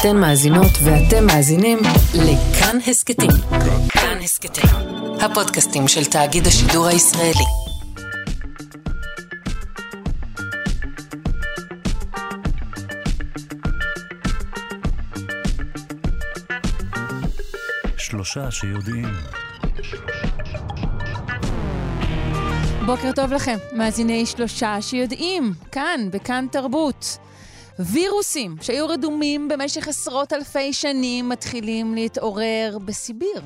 אתן מאזינות ואתם מאזינים לכאן הסכתים. כאן הסכתים, הפודקאסטים של תאגיד השידור הישראלי. שלושה שיודעים. בוקר טוב לכם, מאזיני שלושה שיודעים, כאן, בכאן תרבות. וירוסים שהיו רדומים במשך עשרות אלפי שנים מתחילים להתעורר בסיביר.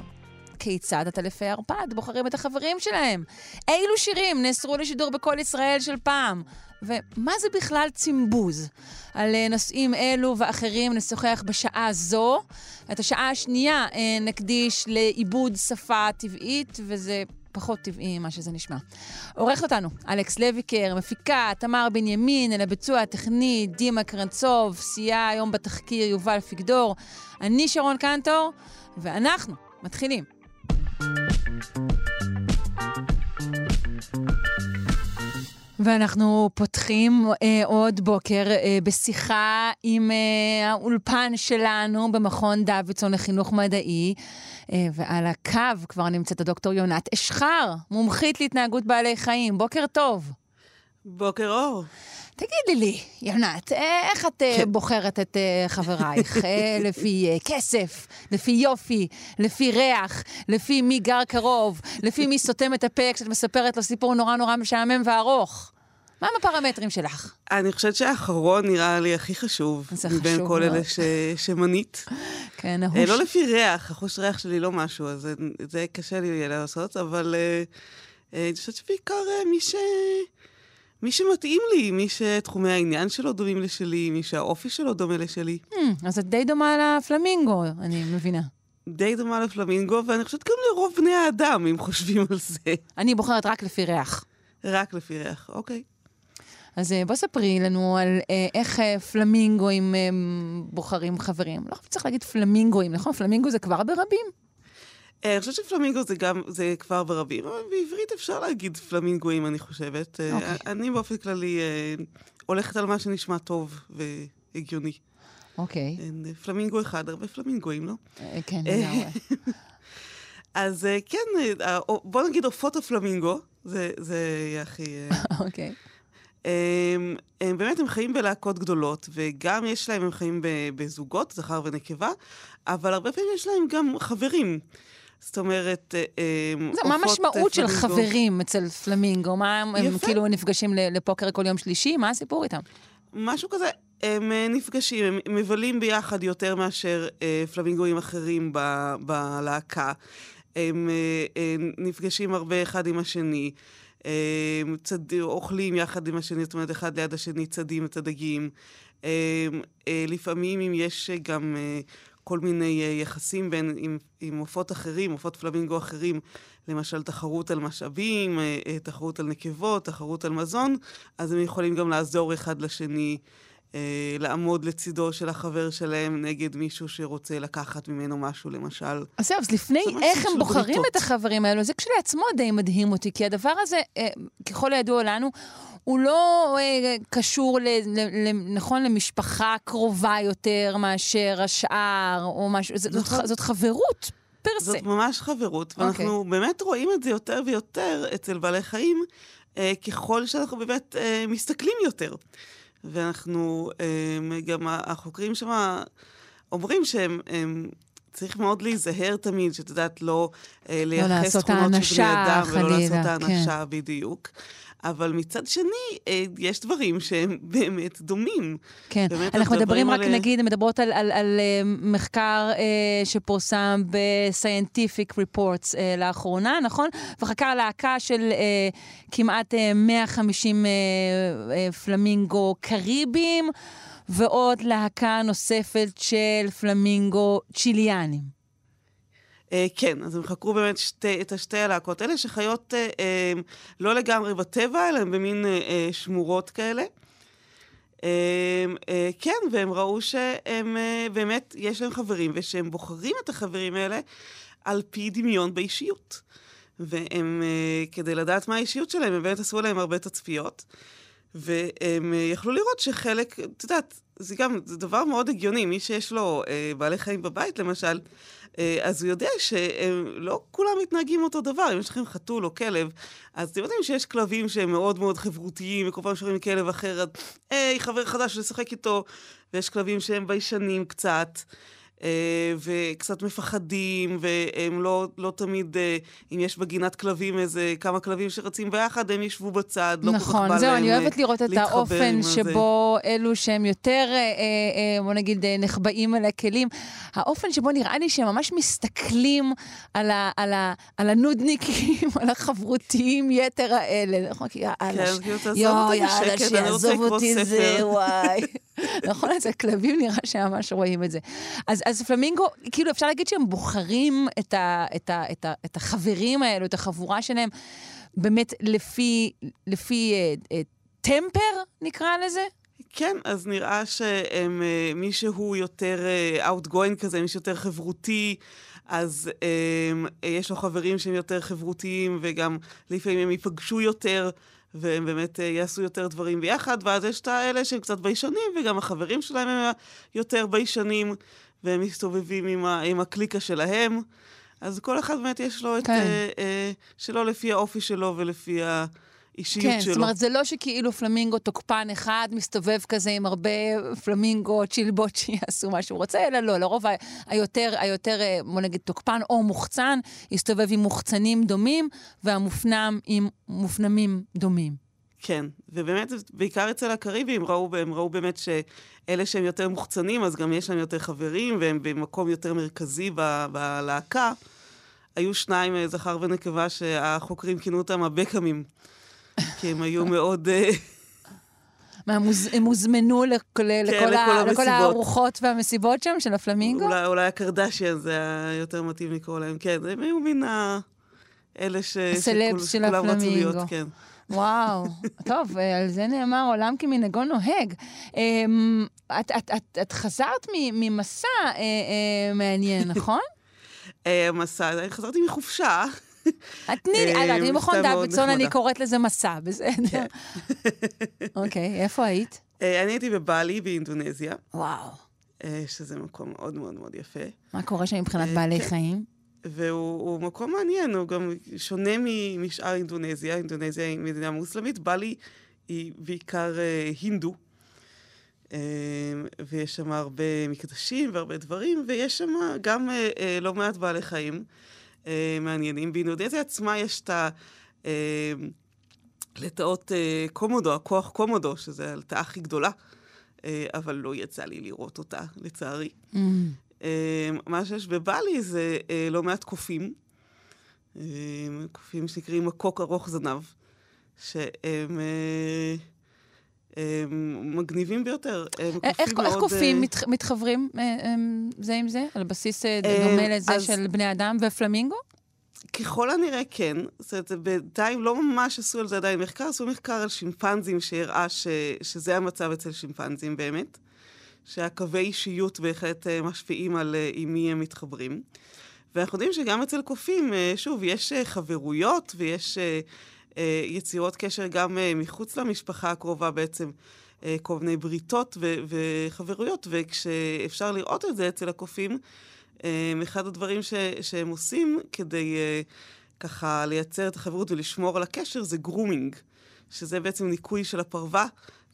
כיצד עטלפי ערפד בוחרים את החברים שלהם? אילו שירים נאסרו לשידור בכל ישראל של פעם? ומה זה בכלל צימבוז? על אה, נושאים אלו ואחרים נשוחח בשעה זו. את השעה השנייה אה, נקדיש לעיבוד שפה טבעית, וזה פחות טבעי ממה שזה נשמע. עורכת אותנו אלכס לויקר, מפיקה תמר בנימין, אל הביצוע הטכני דימה קרנצוב, סייע היום בתחקיר יובל פיגדור, אני שרון קנטור, ואנחנו מתחילים. ואנחנו פותחים אה, עוד בוקר אה, בשיחה עם אה, האולפן שלנו במכון דוידסון לחינוך מדעי, ועל הקו כבר נמצאת הדוקטור יונת אשחר, מומחית להתנהגות בעלי חיים. בוקר טוב. בוקר אור. תגידי לי, יונת, אה, איך את אה, כן. בוחרת את אה, חברייך? אה, לפי אה, כסף, לפי יופי, לפי ריח, לפי מי גר קרוב, לפי מי סותם את הפה כשאת מספרת לו סיפור נורא נורא משעמם וארוך. מה הם הפרמטרים שלך? אני חושבת שהאחרון נראה לי הכי חשוב. זה חשוב מבין כל מאוד. אלה ש... שמנית. כן, אה, ההוא... לא לפי ריח, החוש ריח שלי לא משהו, אז זה, זה קשה לי לעשות, אבל אה, אה, אני חושבת שבעיקר אה, מי ש... מי שמתאים לי, מי שתחומי העניין שלו דומים לשלי, מי שהאופי שלו דומה לשלי. Hmm, אז את די דומה לפלמינגו, אני מבינה. די דומה לפלמינגו, ואני חושבת גם לרוב בני האדם, אם חושבים על זה. אני בוחרת רק לפי ריח. רק לפי ריח, אוקיי. אז אה, בוא ספרי לנו על אה, איך אה, פלמינגואים בוחרים חברים. לא צריך להגיד פלמינגואים, נכון? פלמינגו זה כבר ברבים? אני חושבת שפלמינגו זה גם, זה כבר ברבים, אבל בעברית אפשר להגיד פלמינגואים, אני חושבת. אה, אוקיי. אני באופן כללי הולכת על מה שנשמע טוב והגיוני. אוקיי. אה, פלמינגו אחד, הרבה פלמינגואים, לא? כן, לגמרי. אז כן, בוא נגיד עופות הפלמינגו, זה זה יהיה הכי... אוקיי. הם, הם באמת, הם חיים בלהקות גדולות, וגם יש להם, הם חיים בזוגות, זכר ונקבה, אבל הרבה פעמים יש להם גם חברים. זאת אומרת, אה, הם זה, מה המשמעות של. חברים אצל פלמינגו? מה הם, הם יפה. כאילו נפגשים לפוקר כל יום שלישי? מה הסיפור איתם? משהו כזה. הם אה, נפגשים, הם מבלים ביחד יותר מאשר אה, פלמינגואים אחרים ב- בלהקה. הם אה, נפגשים הרבה אחד עם השני. אה, צד... אוכלים יחד עם השני, זאת אומרת, אחד ליד השני, צדים את הדגים. אה, אה, לפעמים אם יש גם אה, כל מיני אה, יחסים בין, עם, עם עופות אחרים, עופות פלמינגו אחרים, למשל תחרות על משאבים, תחרות על נקבות, תחרות על מזון, אז הם יכולים גם לעזור אחד לשני. אה, לעמוד לצידו של החבר שלהם נגד מישהו שרוצה לקחת ממנו משהו, למשל. אז זהו, אז לפני איך הם בוחרים בריתות. את החברים האלו, זה כשלעצמו די מדהים אותי, כי הדבר הזה, אה, ככל הידוע לנו, הוא לא אה, קשור, ל, ל, ל, נכון, למשפחה קרובה יותר מאשר השאר, או משהו, זאת, זאת, נכון. זאת חברות פר סה. זאת ממש חברות, ואנחנו אוקיי. באמת רואים את זה יותר ויותר אצל בעלי חיים, אה, ככל שאנחנו באמת אה, מסתכלים יותר. ואנחנו, אה, גם החוקרים שם אומרים שהם... הם, צריך מאוד להיזהר תמיד, שאת יודעת, לא, אה, לייחס לעשות תכונות של בני אדם, ולא לעשות האנשה בדיוק. אבל מצד שני, אה, יש דברים שהם באמת דומים. כן, באמת, אנחנו מדברים רק, על- נגיד, מדברות על, על, על אה, מחקר אה, שפורסם ב-Scientific Reports אה, לאחרונה, נכון? וחקר להקה של אה, כמעט אה, 150 אה, אה, פלמינגו קריביים, ועוד להקה נוספת של פלמינגו צ'יליאנים. אה, כן, אז הם חקרו באמת שתי, את השתי הלהקות האלה, שחיות אה, אה, לא לגמרי בטבע, אלא הם במין שמורות כאלה. כן, והם ראו שהם באמת, יש להם חברים, ושהם בוחרים את החברים האלה על פי דמיון באישיות. והם, כדי לדעת מה האישיות שלהם, הם באמת עשו להם הרבה תצפיות. והם יכלו לראות שחלק, את יודעת, זה גם, זה דבר מאוד הגיוני, מי שיש לו בעלי חיים בבית, למשל, אז הוא יודע שלא כולם מתנהגים אותו דבר. אם יש לכם חתול או כלב, אז אתם יודעים שיש כלבים שהם מאוד מאוד חברותיים, וכל פעם שומעים כלב אחר, אז היי, חבר חדש לשחק איתו, ויש כלבים שהם ביישנים קצת. אה, וקצת מפחדים, והם לא, לא תמיד, אה, אם יש בגינת כלבים איזה כמה כלבים שרצים ביחד, הם ישבו בצד, לא נכון, כל כך בא זהו, להם אני אוהבת אה, לראות את האופן. שבו אלו שהם יותר, בוא נגיד, נחבאים על הכלים, האופן שבו נראה לי שהם ממש מסתכלים על, ה, על, ה, על הנודניקים, על החברותיים יתר האלה. נכון? כי יאללה, כן, כאילו, יואו, יאללה, שיעזוב אותי זה. וואי. נכון, אז הכלבים נראה שממש רואים את זה. אז, אז פלמינגו, כאילו אפשר להגיד שהם בוחרים את, ה, את, ה, את, ה, את החברים האלו, את החבורה שלהם, באמת לפי, לפי אה, אה, טמפר, נקרא לזה? כן, אז נראה שהם, אה, מי שהוא יותר אה, outgoing כזה, מי שיותר חברותי, אז אה, יש לו חברים שהם יותר חברותיים, וגם לפעמים הם ייפגשו יותר, והם באמת אה, יעשו יותר דברים ביחד, ואז יש את האלה שהם קצת ביישנים, וגם החברים שלהם הם יותר ביישנים, והם מסתובבים עם, ה, עם הקליקה שלהם. אז כל אחד באמת יש לו את... כן. אה, אה, שלו לפי האופי שלו ולפי האישיות כן, שלו. זאת אומרת, זה לא שכאילו פלמינגו תוקפן אחד מסתובב כזה עם הרבה פלמינגו צ'ילבוט שיעשו מה שהוא רוצה, אלא לא, לרוב ה- היותר, היותר, אה, בוא נגיד, תוקפן או מוחצן, יסתובב עם מוחצנים דומים, והמופנם עם מופנמים דומים. כן, ובאמת, בעיקר אצל הקריבים, ראו, הם ראו באמת שאלה שהם יותר מוחצנים, אז גם יש להם יותר חברים, והם במקום יותר מרכזי ב- בלהקה. היו שניים, אה, זכר ונקבה, שהחוקרים כינו אותם הבקאמים, כי הם היו מאוד... אה, מה, הם הוז- הם הוזמנו לכל, לכל, לכל ה- לכל. הארוחות והמסיבות שם של הפלמינגו? אולי, אולי הקרדשיאן זה היה יותר מתאים לקרוא להם. כן, הם היו מן ה... אלה ש... שכול- של הפלמינגו. להיות, כן. וואו, טוב, אה, על זה נאמר עולם כמנהגו נוהג. אמ, את, את, את, את חזרת ממסע אה, אה, מעניין, נכון? מסע, חזרתי מחופשה. את תני, אה, אני מכון דוידסון, אני. קוראת לזה מסע, בסדר. אוקיי, איפה היית? אני הייתי בבלי באינדונזיה, וואו. שזה מקום מאוד מאוד מאוד יפה. מה קורה שם מבחינת בעלי כן. חיים? והוא הוא מקום מעניין, הוא גם שונה משאר אינדונזיה. אינדונזיה היא מדינה מוסלמית, בלי היא בעיקר אה, הינדו. אה, ויש שם הרבה מקדשים והרבה דברים, ויש שם גם אה, אה, לא מעט בעלי חיים אה, מעניינים. באינדונזיה עצמה יש את ה... אה, לטאות אה, קומודו, הכוח קומודו, שזה הלטאה הכי גדולה, אה, אבל לא יצא לי לראות אותה, לצערי. אה, מה שיש בבלי זה אה, לא מעט קופים, אה, קופים שנקראים מקוק ארוך זנב, שהם אה, הם מגניבים ביותר. אה, איך קופים איך מאוד, קופים אה, מת- מתחברים אה, זה עם זה? על בסיס אה, אה, דומה לזה אז- של בני אדם ופלמינגו? ככל הנראה כן. זאת אומרת, בינתיים לא ממש עשו על זה עדיין מחקר, עשו מחקר על שימפנזים שהראה ש, שזה המצב אצל שימפנזים באמת, שהקווי אישיות בהחלט אה, משפיעים על אה, עם מי הם מתחברים. ואנחנו יודעים שגם אצל קופים, אה, שוב, יש חברויות ויש יצירות קשר גם מחוץ למשפחה הקרובה בעצם. כל מיני בריתות וחברויות, וכשאפשר לראות את זה אצל הקופים, אחד הדברים ש- שהם עושים כדי ככה לייצר את החברות ולשמור על הקשר זה grooming, שזה בעצם ניקוי של הפרווה.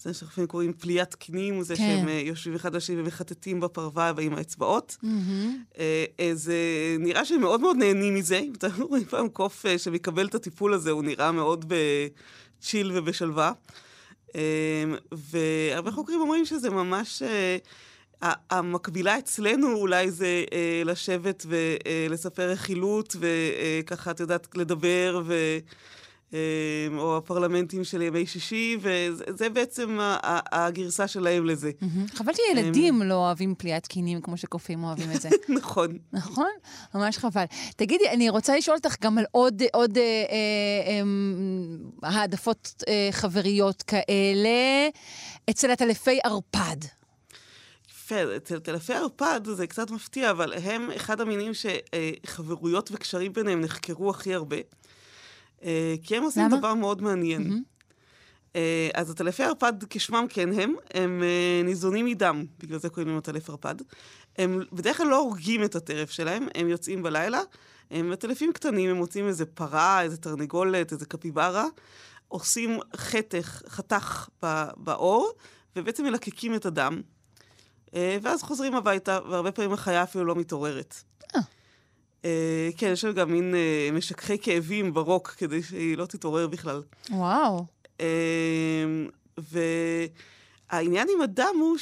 זה שאנחנו קוראים פליית כינים, זה כן. שהם אה, יושבים אחד על השני ומחטטים בפרווה ועם האצבעות. מהמם. אה, אה, זה נראה שהם מאוד מאוד נהנים מזה. אם אתם רואים פעם קוף אה, שמקבל את הטיפול הזה, הוא נראה מאוד ב chill ובשלווה. אה, והרבה חוקרים אומרים שזה ממש... אה, המקבילה אצלנו אולי זה אה, לשבת ולספר רכילות, וככה, את יודעת, לדבר, ו... אה, או הפרלמנטים של ימי שישי, וזה בעצם הגרסה שלהם לזה. חבל שילדים לא אוהבים פליאת קינים כמו שקופים אוהבים את זה. נכון. נכון? ממש חבל. תגידי, אני רוצה לשאול אותך גם על עוד, אה, אה, אה, העדפות אה, חבריות כאלה, אצל עטלפי ערפד. יפה, אצל טלפי ערפד זה קצת מפתיע, אבל הם אחד המינים שחברויות וקשרים ביניהם נחקרו הכי הרבה. אה, כי הם עושים למה? דבר מאוד מעניין. אה, אז עטלפי ערפד, כשמם כן הם, הם אה, ניזונים מדם, בגלל זה קוראים להם עטלף ערפד. הם בדרך כלל לא הורגים את הטרף שלהם, הם יוצאים בלילה, הם עטלפים קטנים, הם מוצאים איזה פרה, איזה תרנגולת, איזה קפיברה, עושים חתך, חתך באור, ובעצם מלקקים את הדם, ואז חוזרים הביתה, והרבה פעמים החיה אפילו לא מתעוררת. אה, כן, יש שם גם מין אה, משככי כאבים ברוק, כדי שהיא לא תתעורר בכלל. וואו. והעניין עם הדם הוא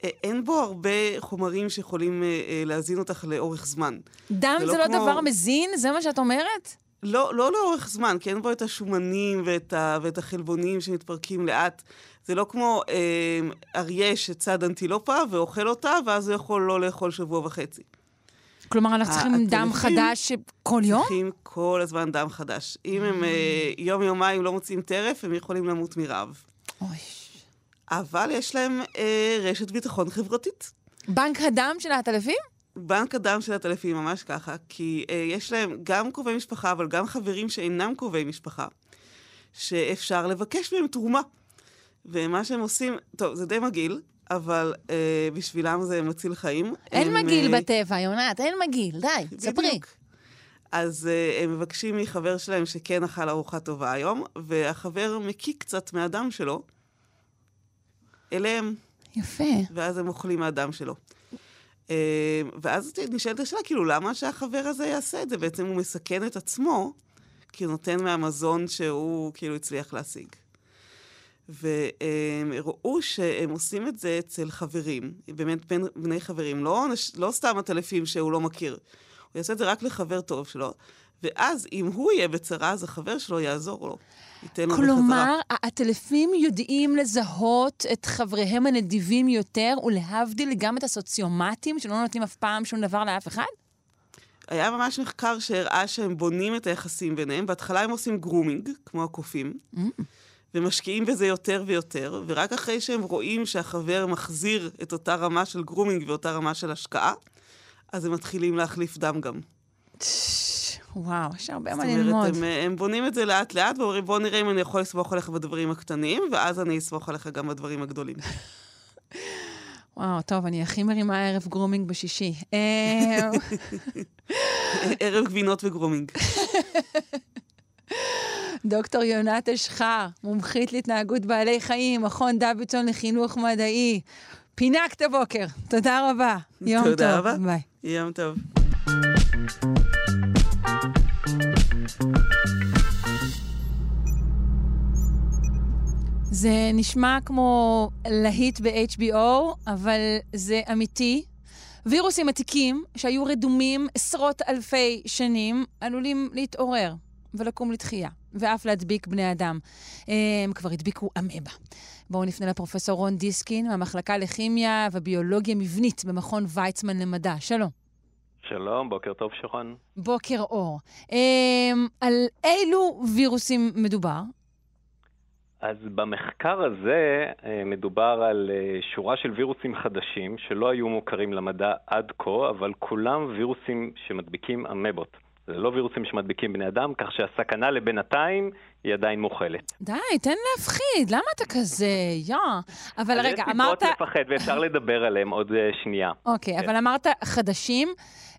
שאין בו הרבה חומרים שיכולים להזין אותך לאורך זמן. דם זה, לא, זה לא כמו... דבר מזין? זה מה שאת אומרת? לא, לא לאורך זמן, כי אין בו את השומנים ואת, ה, ואת החלבונים שמתפרקים לאט. זה לא כמו אה, אריה שצד אנטילופה ואוכל אותה, ואז הוא יכול לא לאכול שבוע וחצי. כלומר, אנחנו צריכים דם חדש כל יום? צריכים כל הזמן דם חדש. אם הם אה, יום-יומיים לא מוצאים טרף, הם יכולים למות מרעב. אוי. אבל יש להם אה, רשת ביטחון חברתית. בנק הדם של העטלפים? בנק הדם של העטלפים, ממש ככה. כי אה, יש להם גם קרובי משפחה, אבל גם חברים שאינם קרובי משפחה, שאפשר לבקש מהם תרומה. ומה שהם עושים, טוב, זה די מגעיל, אבל אה, בשבילם זה מציל חיים. אין הם, מגעיל אה, בטבע, יונת, אין מגעיל, די, ספרי. אז אה, הם מבקשים מחבר שלהם שכן אכל ארוחה טובה היום, והחבר מקיא קצת מהדם שלו אליהם. יפה. ואז הם אוכלים מהדם שלו. אה, ואז נשאלת השאלה, כאילו, למה שהחבר הזה יעשה את זה? בעצם הוא מסכן את עצמו, כי הוא נותן מהמזון שהוא כאילו הצליח להשיג. והם ראו שהם עושים את זה אצל חברים, באמת בין בני חברים, לא, לא סתם עטלפים שהוא לא מכיר. הוא יעשה את זה רק לחבר טוב שלו, ואז אם הוא יהיה בצרה, אז החבר שלו יעזור לו. ייתן לו בחזרה. כלומר, העטלפים יודעים לזהות את חבריהם הנדיבים יותר, ולהבדיל גם את הסוציומטים, שלא נותנים אף פעם שום דבר לאף אחד? היה ממש מחקר שהראה שהם בונים את היחסים ביניהם. בהתחלה הם עושים grooming, כמו הקופים. Mm. ומשקיעים בזה יותר ויותר, ורק אחרי שהם רואים שהחבר מחזיר את אותה רמה של grooming ואותה רמה של השקעה, אז הם מתחילים להחליף דם גם. וואו, יש הרבה מה ללמוד. זאת אומרת, הם, הם בונים את זה לאט-לאט ואומרים, בוא נראה אם אני יכול לסמוך עליך בדברים הקטנים, ואז אני אסמוך עליך גם בדברים הגדולים. וואו, טוב, אני הכי מרימה ערב grooming בשישי. אה, ערב גבינות ו grooming. דוקטור יונת אשחר, מומחית להתנהגות בעלי חיים, מכון דוידסון לחינוך מדעי. פינקת הבוקר. תודה רבה. יום תודה טוב. תודה רבה. ביי. יום טוב. זה נשמע כמו להיט ב-HBO, אבל זה אמיתי. וירוסים עתיקים שהיו רדומים עשרות אלפי שנים עלולים להתעורר ולקום לתחייה. ואף להדביק בני אדם. הם כבר הדביקו אמבה. בואו נפנה לפרופסור רון דיסקין מהמחלקה לכימיה וביולוגיה מבנית במכון ויצמן למדע. שלום. שלום, בוקר טוב, שרון. בוקר אור. הם, על אילו וירוסים מדובר? אז במחקר הזה אה, מדובר על אה, שורה של וירוסים חדשים שלא היו מוכרים למדע עד כה, אבל כולם וירוסים שמדביקים אמבות. זה לא וירוסים שמדביקים בני אדם, כך שהסכנה לבינתיים היא עדיין מוכלת. די, תן להפחיד, למה אתה כזה, יא? אבל רגע, אמרת... יש סיבות לפחד ואפשר לדבר עליהם עוד אה, שנייה. אוקיי, כן. אבל אמרת חדשים,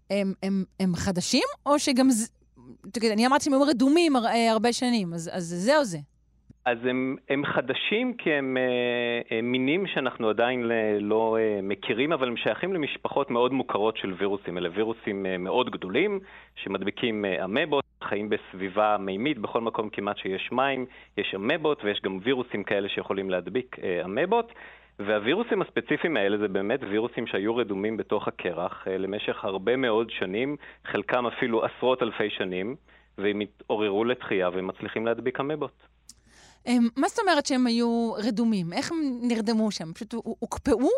הם, הם, הם חדשים, או שגם... תגיד, אני אמרתי שהם היו רדומים אה, הרבה שנים, אז, אז זה או זה? אז הם, הם חדשים כי הם אה, אה, מינים שאנחנו עדיין לא אה, מכירים, אבל הם שייכים למשפחות מאוד מוכרות של וירוסים. אלה וירוסים מאוד גדולים שמדביקים אמבות, חיים בסביבה מימית, בכל מקום כמעט שיש מים, יש אמבות ויש גם וירוסים כאלה שיכולים להדביק אמבות. והווירוסים הספציפיים האלה זה באמת וירוסים שהיו רדומים בתוך הקרח למשך הרבה מאוד שנים, חלקם אפילו עשרות אלפי שנים, והם התעוררו לתחייה והם מצליחים להדביק אמבות. אמ, מה זאת אומרת שהם היו רדומים? איך הם נרדמו שם? פשוט הוקפאו?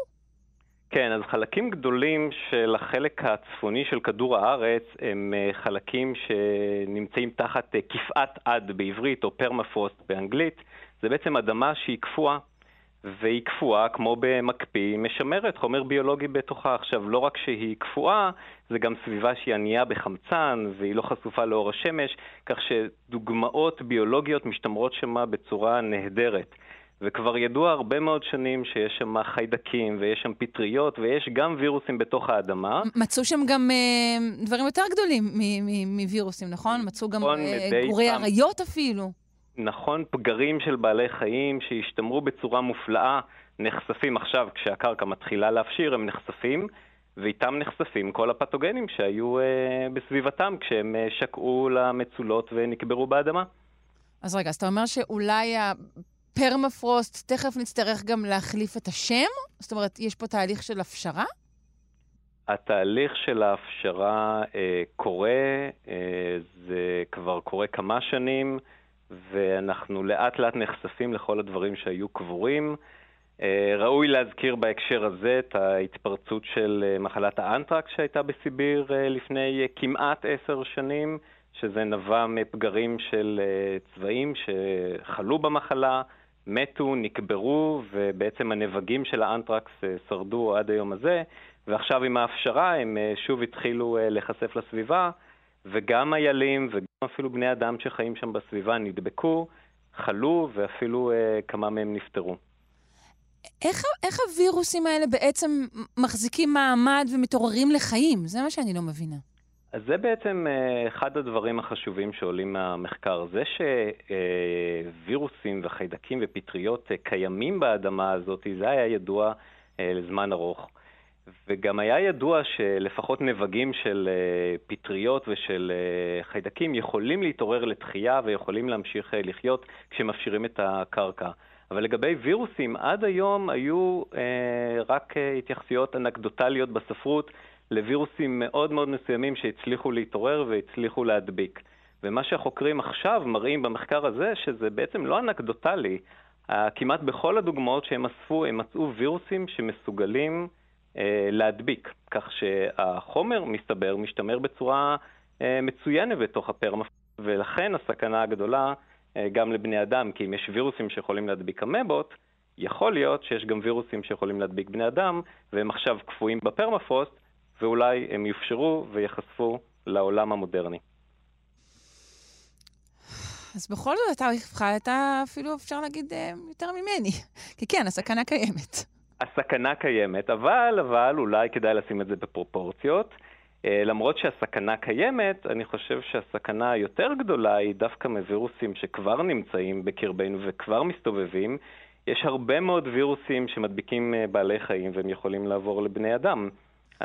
כן, אז חלקים גדולים של החלק הצפוני של כדור הארץ הם אה, חלקים שנמצאים תחת אה, כפאת עד בעברית או פרמפרוסט באנגלית. זה בעצם אדמה שהיא קפואה, והיא קפואה כמו במקפיא, היא משמרת חומר ביולוגי בתוכה. עכשיו, לא רק שהיא קפואה, זה גם סביבה שהיא ענייה בחמצן, והיא לא חשופה לאור השמש, כך שדוגמאות ביולוגיות משתמרות שמה בצורה נהדרת. וכבר ידוע הרבה מאוד שנים שיש שם חיידקים ויש שם פטריות ויש גם וירוסים בתוך האדמה. מצאו שם גם אה, דברים יותר גדולים מווירוסים, נכון? מצאו גם נכון, אה, גורי אריות אפילו. נכון, פגרים של בעלי חיים שהשתמרו בצורה מופלאה, נחשפים עכשיו כשהקרקע מתחילה להפשיר, הם נחשפים, ואיתם נחשפים כל הפתוגנים שהיו אה, בסביבתם כשהם אה, שקעו למצולות ונקברו באדמה. אז רגע, אז אתה אומר שאולי הפרמפרוסט, תכף נצטרך גם להחליף את השם? זאת אומרת, יש פה תהליך של הפשרה? התהליך של ההפשרה אה, קורה, אה, זה כבר קורה כמה שנים. ואנחנו לאט לאט נחשפים לכל הדברים שהיו קבורים. אה, ראוי להזכיר בהקשר הזה את ההתפרצות של אה, מחלת האנטרקס שהייתה בסיביר אה, לפני כמעט עשר שנים, שזה נבע מפגרים של צבאים שחלו במחלה, מתו, נקברו, ובעצם הנבגים של האנטרקס שרדו עד היום הזה, ועכשיו עם ההפשרה הם שוב התחילו להיחשף לסביבה. וגם איילים וגם אפילו בני אדם שחיים שם בסביבה נדבקו, חלו ואפילו אה, כמה מהם נפטרו. איך, איך הווירוסים האלה בעצם מחזיקים מעמד ומתעוררים לחיים? זה מה שאני לא מבינה. אז זה בעצם אה, אחד הדברים החשובים שעולים מהמחקר. זה שווירוסים וחיידקים ופטריות אה, קיימים באדמה הזאת, זה היה ידוע אה, לזמן ארוך. וגם היה ידוע שלפחות נבגים של אה, פטריות ושל אה, חיידקים יכולים להתעורר לתחייה ויכולים להמשיך אה, לחיות כשמפשירים את הקרקע. אבל לגבי וירוסים, עד היום היו אה, רק התייחסויות אנקדוטליות בספרות לווירוסים מאוד מאוד מסוימים שהצליחו להתעורר והצליחו להדביק. ומה שהחוקרים עכשיו מראים במחקר הזה, שזה בעצם לא אנקדוטלי. כמעט בכל הדוגמאות שהם אספו, הם מצאו וירוסים שמסוגלים להדביק, כך שהחומר, מסתבר, משתמר בצורה אה, מצוינת בתוך הפרמפ... ולכן הסכנה הגדולה אה, גם לבני אדם, כי אם יש וירוסים שיכולים להדביק אמבות, יכול להיות שיש גם וירוסים שיכולים להדביק בני אדם, והם עכשיו קפואים בפרמפרוסט, ואולי הם יופשרו וייחשפו לעולם המודרני. אז בכל זאת, אתה, אתה אפילו אפשר להגיד יותר ממני. כי כן, הסכנה קיימת. הסכנה קיימת, אבל, אבל אולי כדאי לשים את זה בפרופורציות. אה, למרות שהסכנה קיימת, אני חושב שהסכנה היותר גדולה היא דווקא מווירוסים שכבר נמצאים בקרבנו וכבר מסתובבים. יש הרבה מאוד וירוסים שמדביקים אה, בעלי חיים והם יכולים לעבור לבני אדם.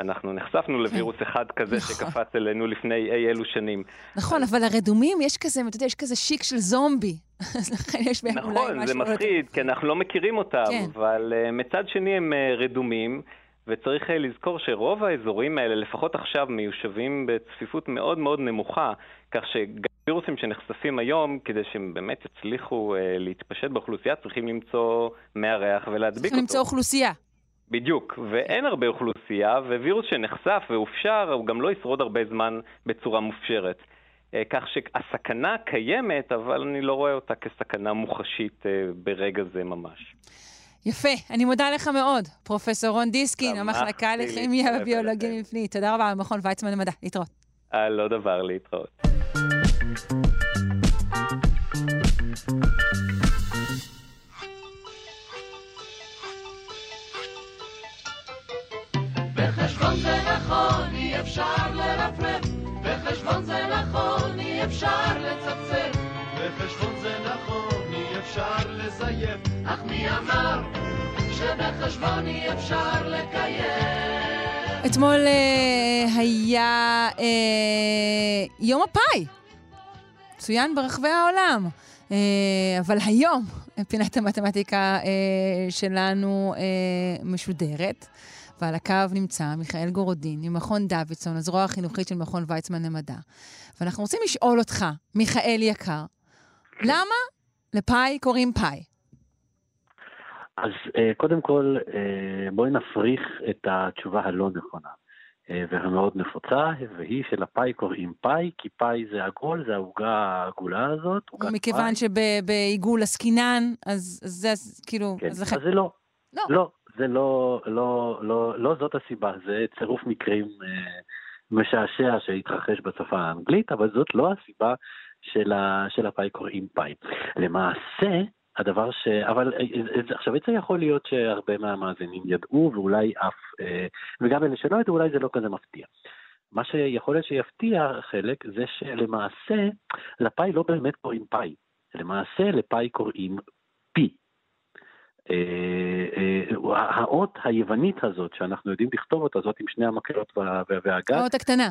אנחנו נחשפנו לווירוס אחד כזה נכון. שקפץ אלינו לפני אי אלו שנים. נכון, אבל הרדומים, יש כזה, אתה יודע, יש כזה שיק של זומבי. אז לכן יש בהם אולי משהו... נכון, זה מפחיד, כי אנחנו לא מכירים אותם, כן. אבל uh, מצד שני הם uh, רדומים, וצריך uh, לזכור שרוב האזורים האלה, לפחות עכשיו, מיושבים בצפיפות מאוד מאוד נמוכה, כך שגם וירוסים שנחשפים היום, כדי שהם באמת יצליחו uh, להתפשט באוכלוסייה, צריכים למצוא מארח ולהדביק אותו. צריכים למצוא אוכלוסייה. בדיוק, ואין הרבה אוכלוסייה, ווירוס שנחשף והופשר, הוא גם לא ישרוד הרבה זמן בצורה מופשרת. אה, כך שהסכנה קיימת, אבל אני לא רואה אותה כסכנה מוחשית אה, ברגע זה ממש. יפה, אני מודה לך מאוד, פרופ' רון דיסקין, המחלקה לכימיה וביולוגיה מבנית. תודה רבה במכון ויצמן למדע, להתראות. אה, לא דבר, להתראות. אפשר לצפצף. בחשבון זה נכון, אי אפשר לזייף. אך מי אמר שבחשבון אי אפשר לקיים? אתמול uh, היה uh, יום הפאי, צוין ברחבי העולם. Uh, אבל היום פינת המתמטיקה uh, שלנו uh, משודרת. ועל הקו נמצא מיכאל גורודין ממכון דוידסון, הזרוע החינוכית של מכון ויצמן למדע. ואנחנו רוצים לשאול אותך, מיכאל יקר, למה לפאי קוראים פאי? אז uh, קודם כל, uh, בואי נפריך את התשובה הלא נכונה. אה, והמאוד נפוצה, והיא שלפאי קוראים פאי, כי פאי זה עגול, זה העוגה העגולה הזאת. מכיוון שבעיגול עסקינן, אז זה כאילו, כן. אז זה לא. לא. לא, זה לא, לא, לא, לא זאת הסיבה, זה צירוף מקרים אה, משעשע שהתרחש בשפה האנגלית, אבל זאת לא הסיבה של, ה, של הפאי קוראים פאי. למעשה, הדבר ש... אבל אה, אה, עכשיו, זה יכול להיות שהרבה מהמאזינים ידעו, ואולי אף... וגם אלה שלא ידעו, אולי זה לא כזה מפתיע. מה שיכול להיות שיפתיע חלק, זה שלמעשה לפאי לא באמת קוראים פאי. למעשה לפאי קוראים פי. אה, אה, האות היוונית הזאת, שאנחנו יודעים לכתוב אותה, זאת עם שני המקלות והגת. האות הקטנה.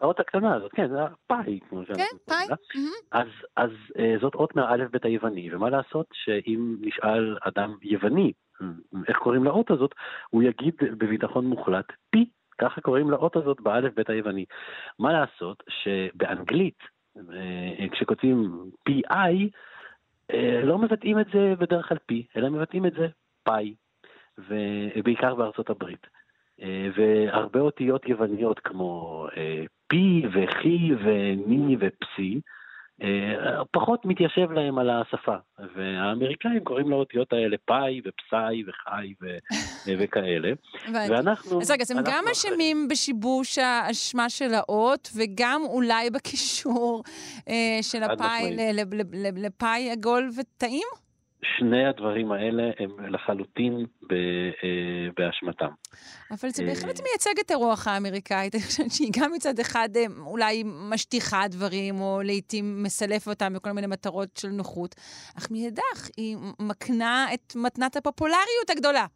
האות הקטנה הזאת, כן, זה הפאי, כמו שאנחנו כן, פאי. אז אה, זאת אות מהאלף-בית היווני, ומה לעשות שאם נשאל אדם יווני, איך קוראים לאות הזאת, הוא יגיד בביטחון מוחלט, פי, ככה קוראים לאות הזאת באלף-בית היווני. מה לעשות שבאנגלית, כשכותבים פי-איי, אה, לא מבטאים את זה בדרך כלל פי, אלא מבטאים את זה פאי, ובעיקר בארצות הברית. אה, והרבה אותיות יווניות כמו אה, פי וחי וני ופסי, אה, פחות מתיישב להם על השפה, והאמריקאים קוראים לאותיות האלה פאי ופסאי וחי ו- וכאלה. ואנחנו... אז רגע, אז הם גם אשמים בשיבוש האשמה של האות, וגם אולי בקישור אה, של הפאי לפאי עגול וטעים? שני הדברים האלה הם לחלוטין אה, באשמתם. אבל זה בהחלט אה, מייצג את הרוח האמריקאית. אני חושבת שהיא גם מצד אחד אה, אולי משטיחה דברים, או לעיתים מסלפת אותם בכל מיני מטרות של נוחות, אך מאידך היא מקנה את מתנת הפופולריות הגדולה.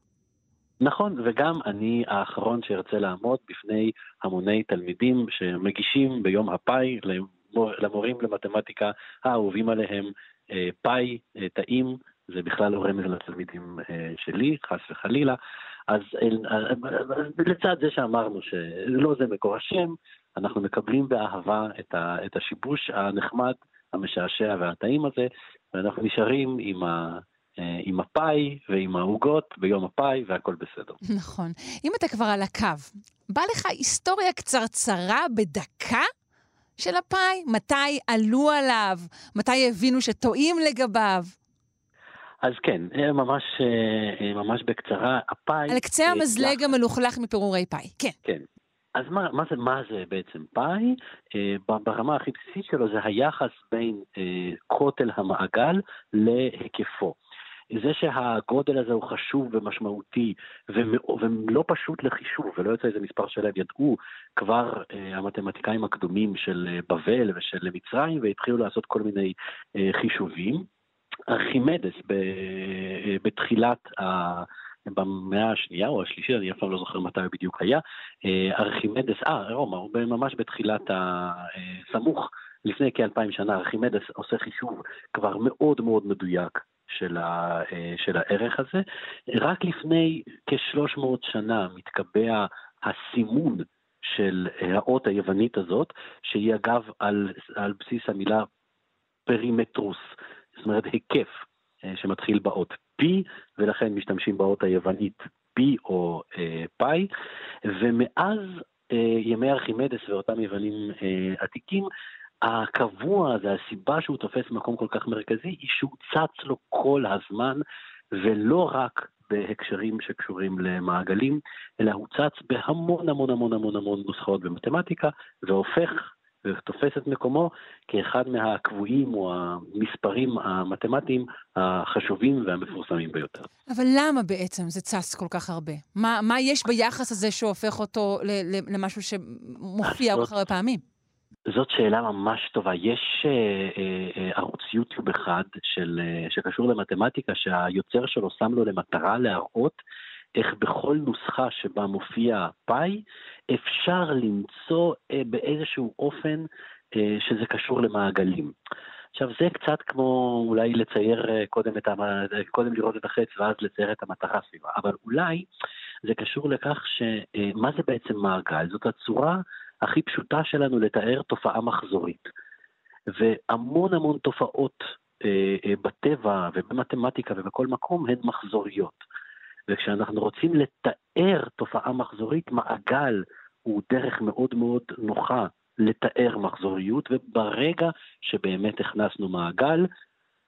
נכון, וגם אני האחרון שארצה לעמוד בפני המוני תלמידים שמגישים ביום הפאי למורים למתמטיקה האהובים עליהם פאי, טעים, זה בכלל לא רמז לתלמידים אה, שלי, חס וחלילה. אז לצד זה שאמרנו שלא זה מקור השם, אנחנו מקבלים באהבה את, ה, את השיבוש הנחמד, המשעשע והטעים הזה, ואנחנו נשארים עם, ה, אה, עם הפאי ועם העוגות ביום הפאי והכל בסדר. נכון. אם אתה כבר על הקו, בא לך היסטוריה קצרצרה בדקה של הפאי? מתי עלו עליו? מתי הבינו שטועים לגביו? אז כן, אה, ממש, אה, אה, ממש בקצרה, הפאי... על קצה המזלג לח... המלוכלך מפירורי פאי, כן. כן. אז מה, מה, זה, מה זה בעצם פאי? ברמה הכי בסיסית שלו זה היחס בין כותל המעגל להיקפו. זה שהגודל הזה הוא חשוב ומשמעותי ולא פשוט לחישוב, ולא יוצא איזה מספר שלהם, ידעו כבר המתמטיקאים הקדומים של בבל ושל מצרים והתחילו לעשות כל מיני חישובים. ארכימדס בתחילת ה... במאה השנייה או השלישית, אני אף פעם לא זוכר מתי הוא בדיוק היה, ארכימדס, אה, רומא, הוא ממש בתחילת הסמוך, לפני כאלפיים שנה, ארכימדס עושה חישוב כבר מאוד מאוד מדויק של, ה, של הערך הזה. רק לפני כ-300 שנה מתקבע הסימון של האות היוונית הזאת, שהיא אגב על, על בסיס המילה פרימטרוס, זאת אומרת היקף אה, שמתחיל באות P, ולכן משתמשים באות היוונית P או אה, פאי, ומאז אה, ימי ארכימדס ואותם יוונים אה, עתיקים, הקבוע הזה, הסיבה שהוא תופס מקום כל כך מרכזי, היא שהוא צץ לו כל הזמן, ולא רק בהקשרים שקשורים למעגלים, אלא הוא צץ בהמון המון המון המון המון נוסחאות במתמטיקה, והופך ותופס את מקומו כאחד מהקבועים או המספרים המתמטיים החשובים והמפורסמים ביותר. אבל למה בעצם זה צס כל כך הרבה? מה, מה יש ביחס הזה שהופך אותו למשהו שמופיע כל כך הרבה פעמים? זאת שאלה ממש טובה. יש אה, אה, אה, ערוץ יוטיוב אחד של, אה, שקשור למתמטיקה, שהיוצר שלו שם לו למטרה להראות איך בכל נוסחה שבה מופיע פאי, אפשר למצוא אה, באיזשהו אופן אה, שזה קשור למעגלים. עכשיו, זה קצת כמו אולי לצייר אה, קודם, את המ... קודם לראות את החץ ואז לצייר את המטרה סביבה, אבל אולי זה קשור לכך שמה זה בעצם מעגל? זאת הצורה הכי פשוטה שלנו לתאר תופעה מחזורית. והמון המון תופעות בטבע ובמתמטיקה ובכל מקום הן מחזוריות. וכשאנחנו רוצים לתאר תופעה מחזורית, מעגל הוא דרך מאוד מאוד נוחה לתאר מחזוריות, וברגע שבאמת הכנסנו מעגל,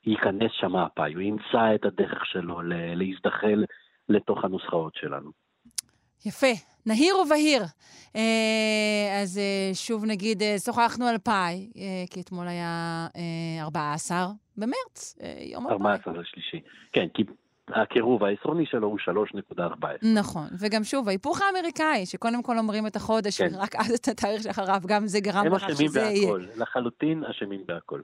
ייכנס שם הפאי, הוא ימצא את הדרך שלו להזדחל לתוך הנוסחאות שלנו. יפה, נהיר ובהיר. אה, אז אה, שוב נגיד, אה, שוחחנו על פאי, כי אתמול היה 14 במרץ, יום הפאי. 14 לשלישי, כן, כי הקירוב העשרוני שלו הוא 3.14. נכון, וגם שוב, ההיפוך האמריקאי, שקודם כל אומרים את החודש, כן. ורק אז את התאריך שאחריו, גם זה גרם לכך שזה יהיה. הם אשמים בהכל, לחלוטין אשמים בהכל.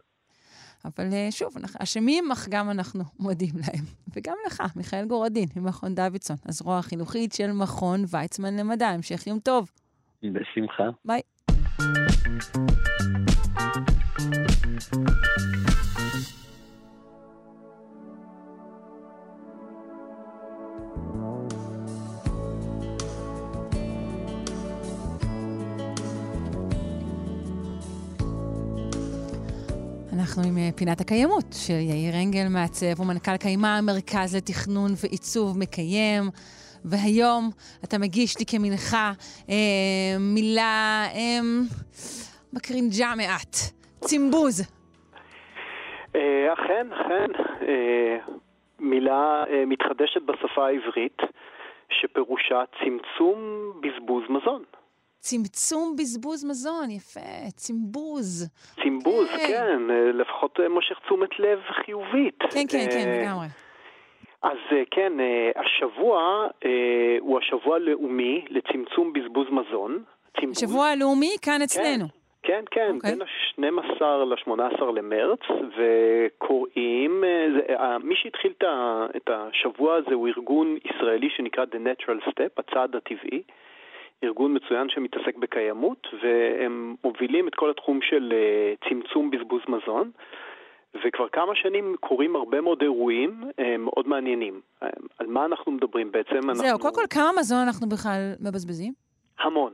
אבל שוב, אשמים, אך גם אנחנו מודים להם. וגם לך, מיכאל גורדין, ממכון דוידסון, הזרוע החינוכית של מכון ויצמן למדע. המשך יום טוב. בשמחה. ביי. אנחנו עם אה, פינת הקיימות של יאיר אנגל, מעצב ומנכ"ל קיימה, מרכז לתכנון ועיצוב מקיים. והיום אתה מגיש לי כמנחה אה, מילה אה, מקרינג'ה מעט, צימבוז. אה, אכן, אכן. אה, מילה אה, מתחדשת בשפה העברית, שפירושה צמצום בזבוז מזון. צמצום בזבוז מזון, יפה, צימבוז. צימבוז, כן, כן אה, לפחות אה, מושך תשומת לב חיובית. כן, כן, כן, אה, לגמרי. אז כן, השבוע הוא השבוע הלאומי לצמצום בזבוז מזון. צימבוז. השבוע הלאומי כאן כן, אצלנו. כן, כן, okay. אוקיי. בין ה-12 ל-18 למרץ, וקוראים, זה, מי שהתחיל את השבוע הזה הוא ארגון ישראלי שנקרא The Natural Step, הצעד הטבעי. ארגון מצוין שמתעסק בקיימות, והם מובילים את כל התחום של אה, צמצום בזבוז מזון. וכבר כמה שנים קורים הרבה מאוד אירועים אה, מאוד מעניינים. אה, על מה אנחנו מדברים בעצם? זהו, אנחנו... קודם כל, כמה מזון אנחנו בכלל מבזבזים? המון,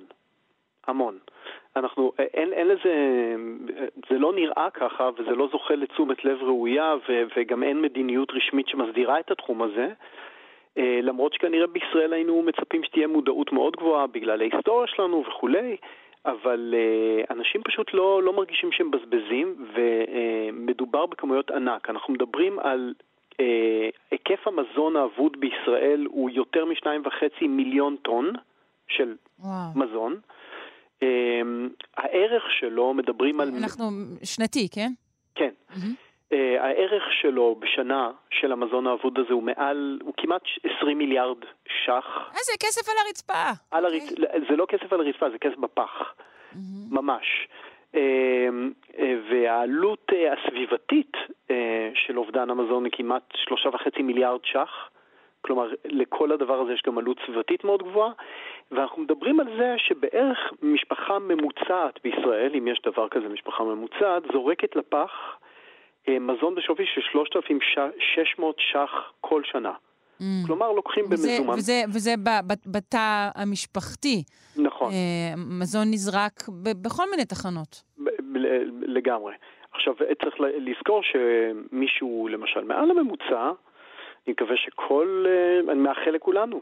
המון. אנחנו, אין, אין לזה, זה לא נראה ככה וזה לא זוכה לתשומת לב ראויה ו, וגם אין מדיניות רשמית שמסדירה את התחום הזה. אה, למרות שכנראה בישראל היינו מצפים שתהיה מודעות מאוד גבוהה בגלל ההיסטוריה שלנו וכולי, אבל uh, אנשים פשוט לא, לא מרגישים שהם מבזבזים, ומדובר בכמויות ענק. אנחנו מדברים על uh, היקף המזון האבוד בישראל הוא יותר משניים וחצי מיליון טון של וואו. מזון. הערך שלו, מדברים על... אנחנו שנתי, כן? כן. Mm-hmm. Uh, הערך שלו בשנה של המזון האבוד הזה הוא מעל, הוא כמעט 20 מיליארד ש"ח. איזה כסף על הרצפה. על okay. הרצ... אוקיי. זה לא כסף על הרצפה, זה כסף בפח, mm-hmm. ממש. Uh, uh, והעלות uh, הסביבתית uh, של אובדן המזון היא כמעט שלושה וחצי מיליארד ש"ח. כלומר, לכל הדבר הזה יש גם עלות סביבתית מאוד גבוהה, ואנחנו מדברים על זה שבערך משפחה ממוצעת בישראל, אם יש דבר כזה משפחה ממוצעת, זורקת לפח אה, מזון בשווי של 3,600 ש"ח כל שנה. Mm. כלומר, לוקחים וזה, במזומן. וזה, וזה בתא המשפחתי. נכון. אה, מזון נזרק ב- בכל מיני תחנות. ב- לגמרי. עכשיו, צריך לזכור שמישהו, למשל, מעל הממוצע, אני מקווה שכל, אה, אני מאחל לכולנו, אה,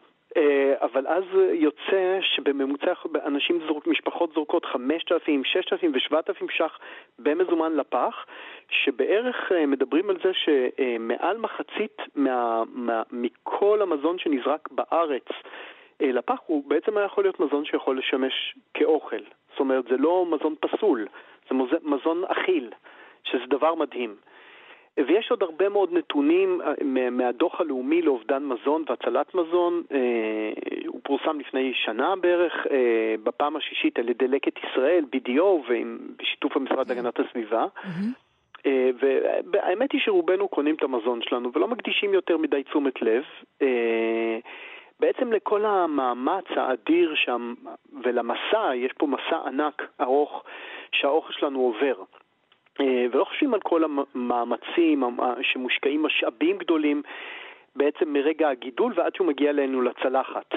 אבל אז יוצא שבממוצע אנשים זורק, משפחות זורקות 5,000, 6,000 ו-7,000 ש"ח במזומן לפח, שבערך אה, מדברים על זה שמעל מחצית מה, מה, מכל המזון שנזרק בארץ אה, לפח הוא בעצם היה יכול להיות מזון שיכול לשמש כאוכל. זאת אומרת, זה לא מזון פסול, זה מזון אכיל, שזה דבר מדהים. ויש עוד הרבה מאוד נתונים אה, מהדוח הלאומי לאובדן מזון והצלת מזון, אה, הוא פורסם לפני שנה בערך, אה, בפעם השישית על ידי לקט ישראל, BDO, ובשיתוף המשרד להגנת הסביבה. והאמת היא שרובנו קונים את המזון שלנו ולא מקדישים יותר מדי תשומת לב. בעצם לכל המאמץ האדיר שם ולמסע, יש פה מסע ענק ארוך שהאוכל שלנו עובר. אה, ולא חושבים על כל המאמצים שמושקעים משאבים גדולים בעצם מרגע הגידול ועד שהוא מגיע אלינו לצלחת.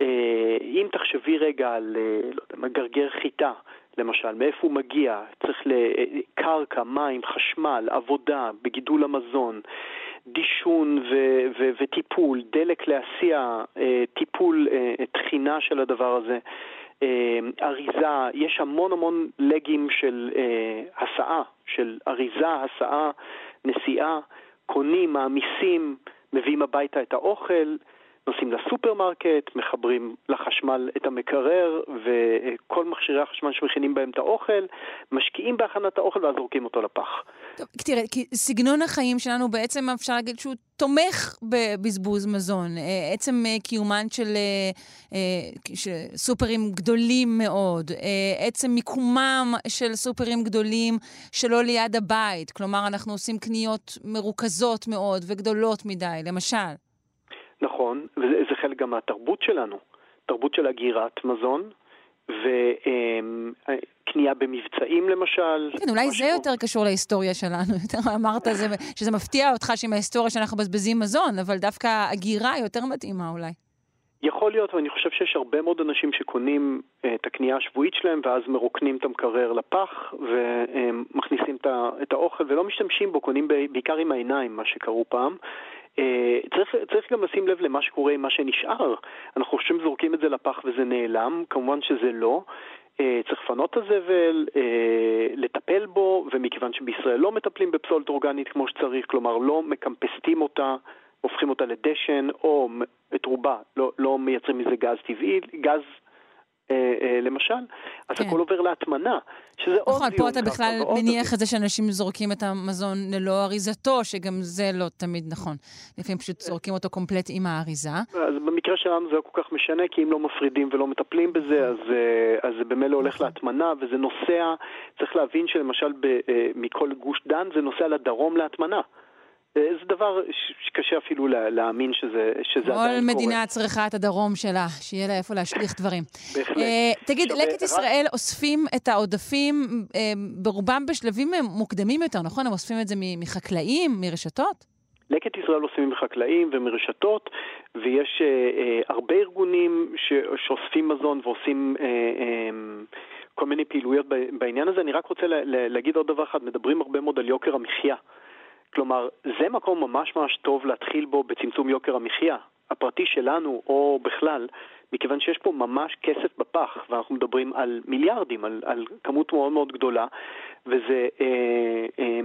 אה, אם תחשבי רגע על, אה, לא גרגר חיטה, למשל, מאיפה הוא מגיע, צריך לקרקע, מים, חשמל, עבודה, בגידול המזון, דישון ו- ו- וטיפול, דלק להסיע, טיפול, טחינה של הדבר הזה. אריזה, יש המון המון לגים של הסעה, של אריזה, הסעה, נסיעה, קונים, מעמיסים, מביאים הביתה את האוכל, נוסעים לסופרמרקט, מחברים לחשמל את המקרר וכל מכשירי החשמל שמכינים בהם את האוכל, משקיעים בהכנת האוכל ואז זורקים אותו לפח. טוב, תראה, כי סגנון החיים שלנו בעצם אפשר להגיד שהוא תומך בבזבוז מזון. אה, עצם אה, קיומן של, אה, של סופרים גדולים מאוד, עצם מיקומם של סופרים גדולים שלא ליד הבית, כלומר אנחנו עושים קניות מרוכזות מאוד וגדולות מדי, למשל. נכון, וזה חלק גם מהתרבות שלנו, תרבות של הגירת מזון, וקנייה במבצעים למשל. כן, אולי זה יותר קשור להיסטוריה שלנו. יותר אמרת זה, שזה מפתיע אותך שעם ההיסטוריה שאנחנו מבזבזים מזון, אבל דווקא הגירה יותר מתאימה אולי. יכול להיות, ואני חושב שיש הרבה מאוד אנשים שקונים אה, את הקנייה השבועית שלהם ואז מרוקנים את המקרר לפח ומכניסים את האוכל ולא משתמשים בו, קונים בעיקר עם העיניים, מה שקראו פעם. אה, צריך, צריך גם לשים לב למה שקורה עם מה שנשאר. אנחנו חושבים זורקים את זה לפח וזה נעלם, כמובן שזה לא. אה, צריך לפנות את הזבל, אה, לטפל בו, ומכיוון שבישראל לא מטפלים בפסולת אורגנית כמו שצריך, כלומר לא מקמפסטים אותה, הופכים אותה לדשן, או את רובה, לא, לא מייצרים מזה גז טבעי, גז למשל, אז כן. הכל עובר להטמנה, שזה נכון, עוד דיון. נכון, פה אתה בכלל מניח את זה שאנשים זורקים את המזון ללא אריזתו, שגם זה לא תמיד נכון. לפעמים פשוט. זורקים אותו קומפלט עם האריזה. אז במקרה שלנו זה לא כל כך משנה, כי אם לא מפרידים ולא מטפלים בזה, אז, אה, אז זה במילא הולך נכון. להטמנה, וזה נוסע, צריך להבין שלמשל ב, מכל גוש דן זה נוסע לדרום להטמנה. זה דבר שקשה אפילו להאמין שזה, שזה עדיין קורה. כל מדינה צריכה את הדרום שלה, שיהיה לה איפה להשליך דברים. בהחלט. Uh, תגיד, לקט ישראל אוספים את העודפים uh, ברובם בשלבים מוקדמים יותר, נכון? הם אוספים את זה מחקלאים, מרשתות? לקט ישראל אוספים מחקלאים ומרשתות, ויש הרבה ארגונים ש, שאוספים מזון ועושים... Uh, כל מיני פעילויות בעניין הזה. אני רק רוצה להגיד עוד דבר אחד, מדברים הרבה מאוד על יוקר המחיה. כלומר, זה מקום ממש ממש טוב להתחיל בו בצמצום יוקר המחיה, הפרטי שלנו או בכלל, מכיוון שיש פה ממש כסף בפח, ואנחנו מדברים על מיליארדים, על, על כמות מאוד מאוד גדולה, וזה... אה, אה,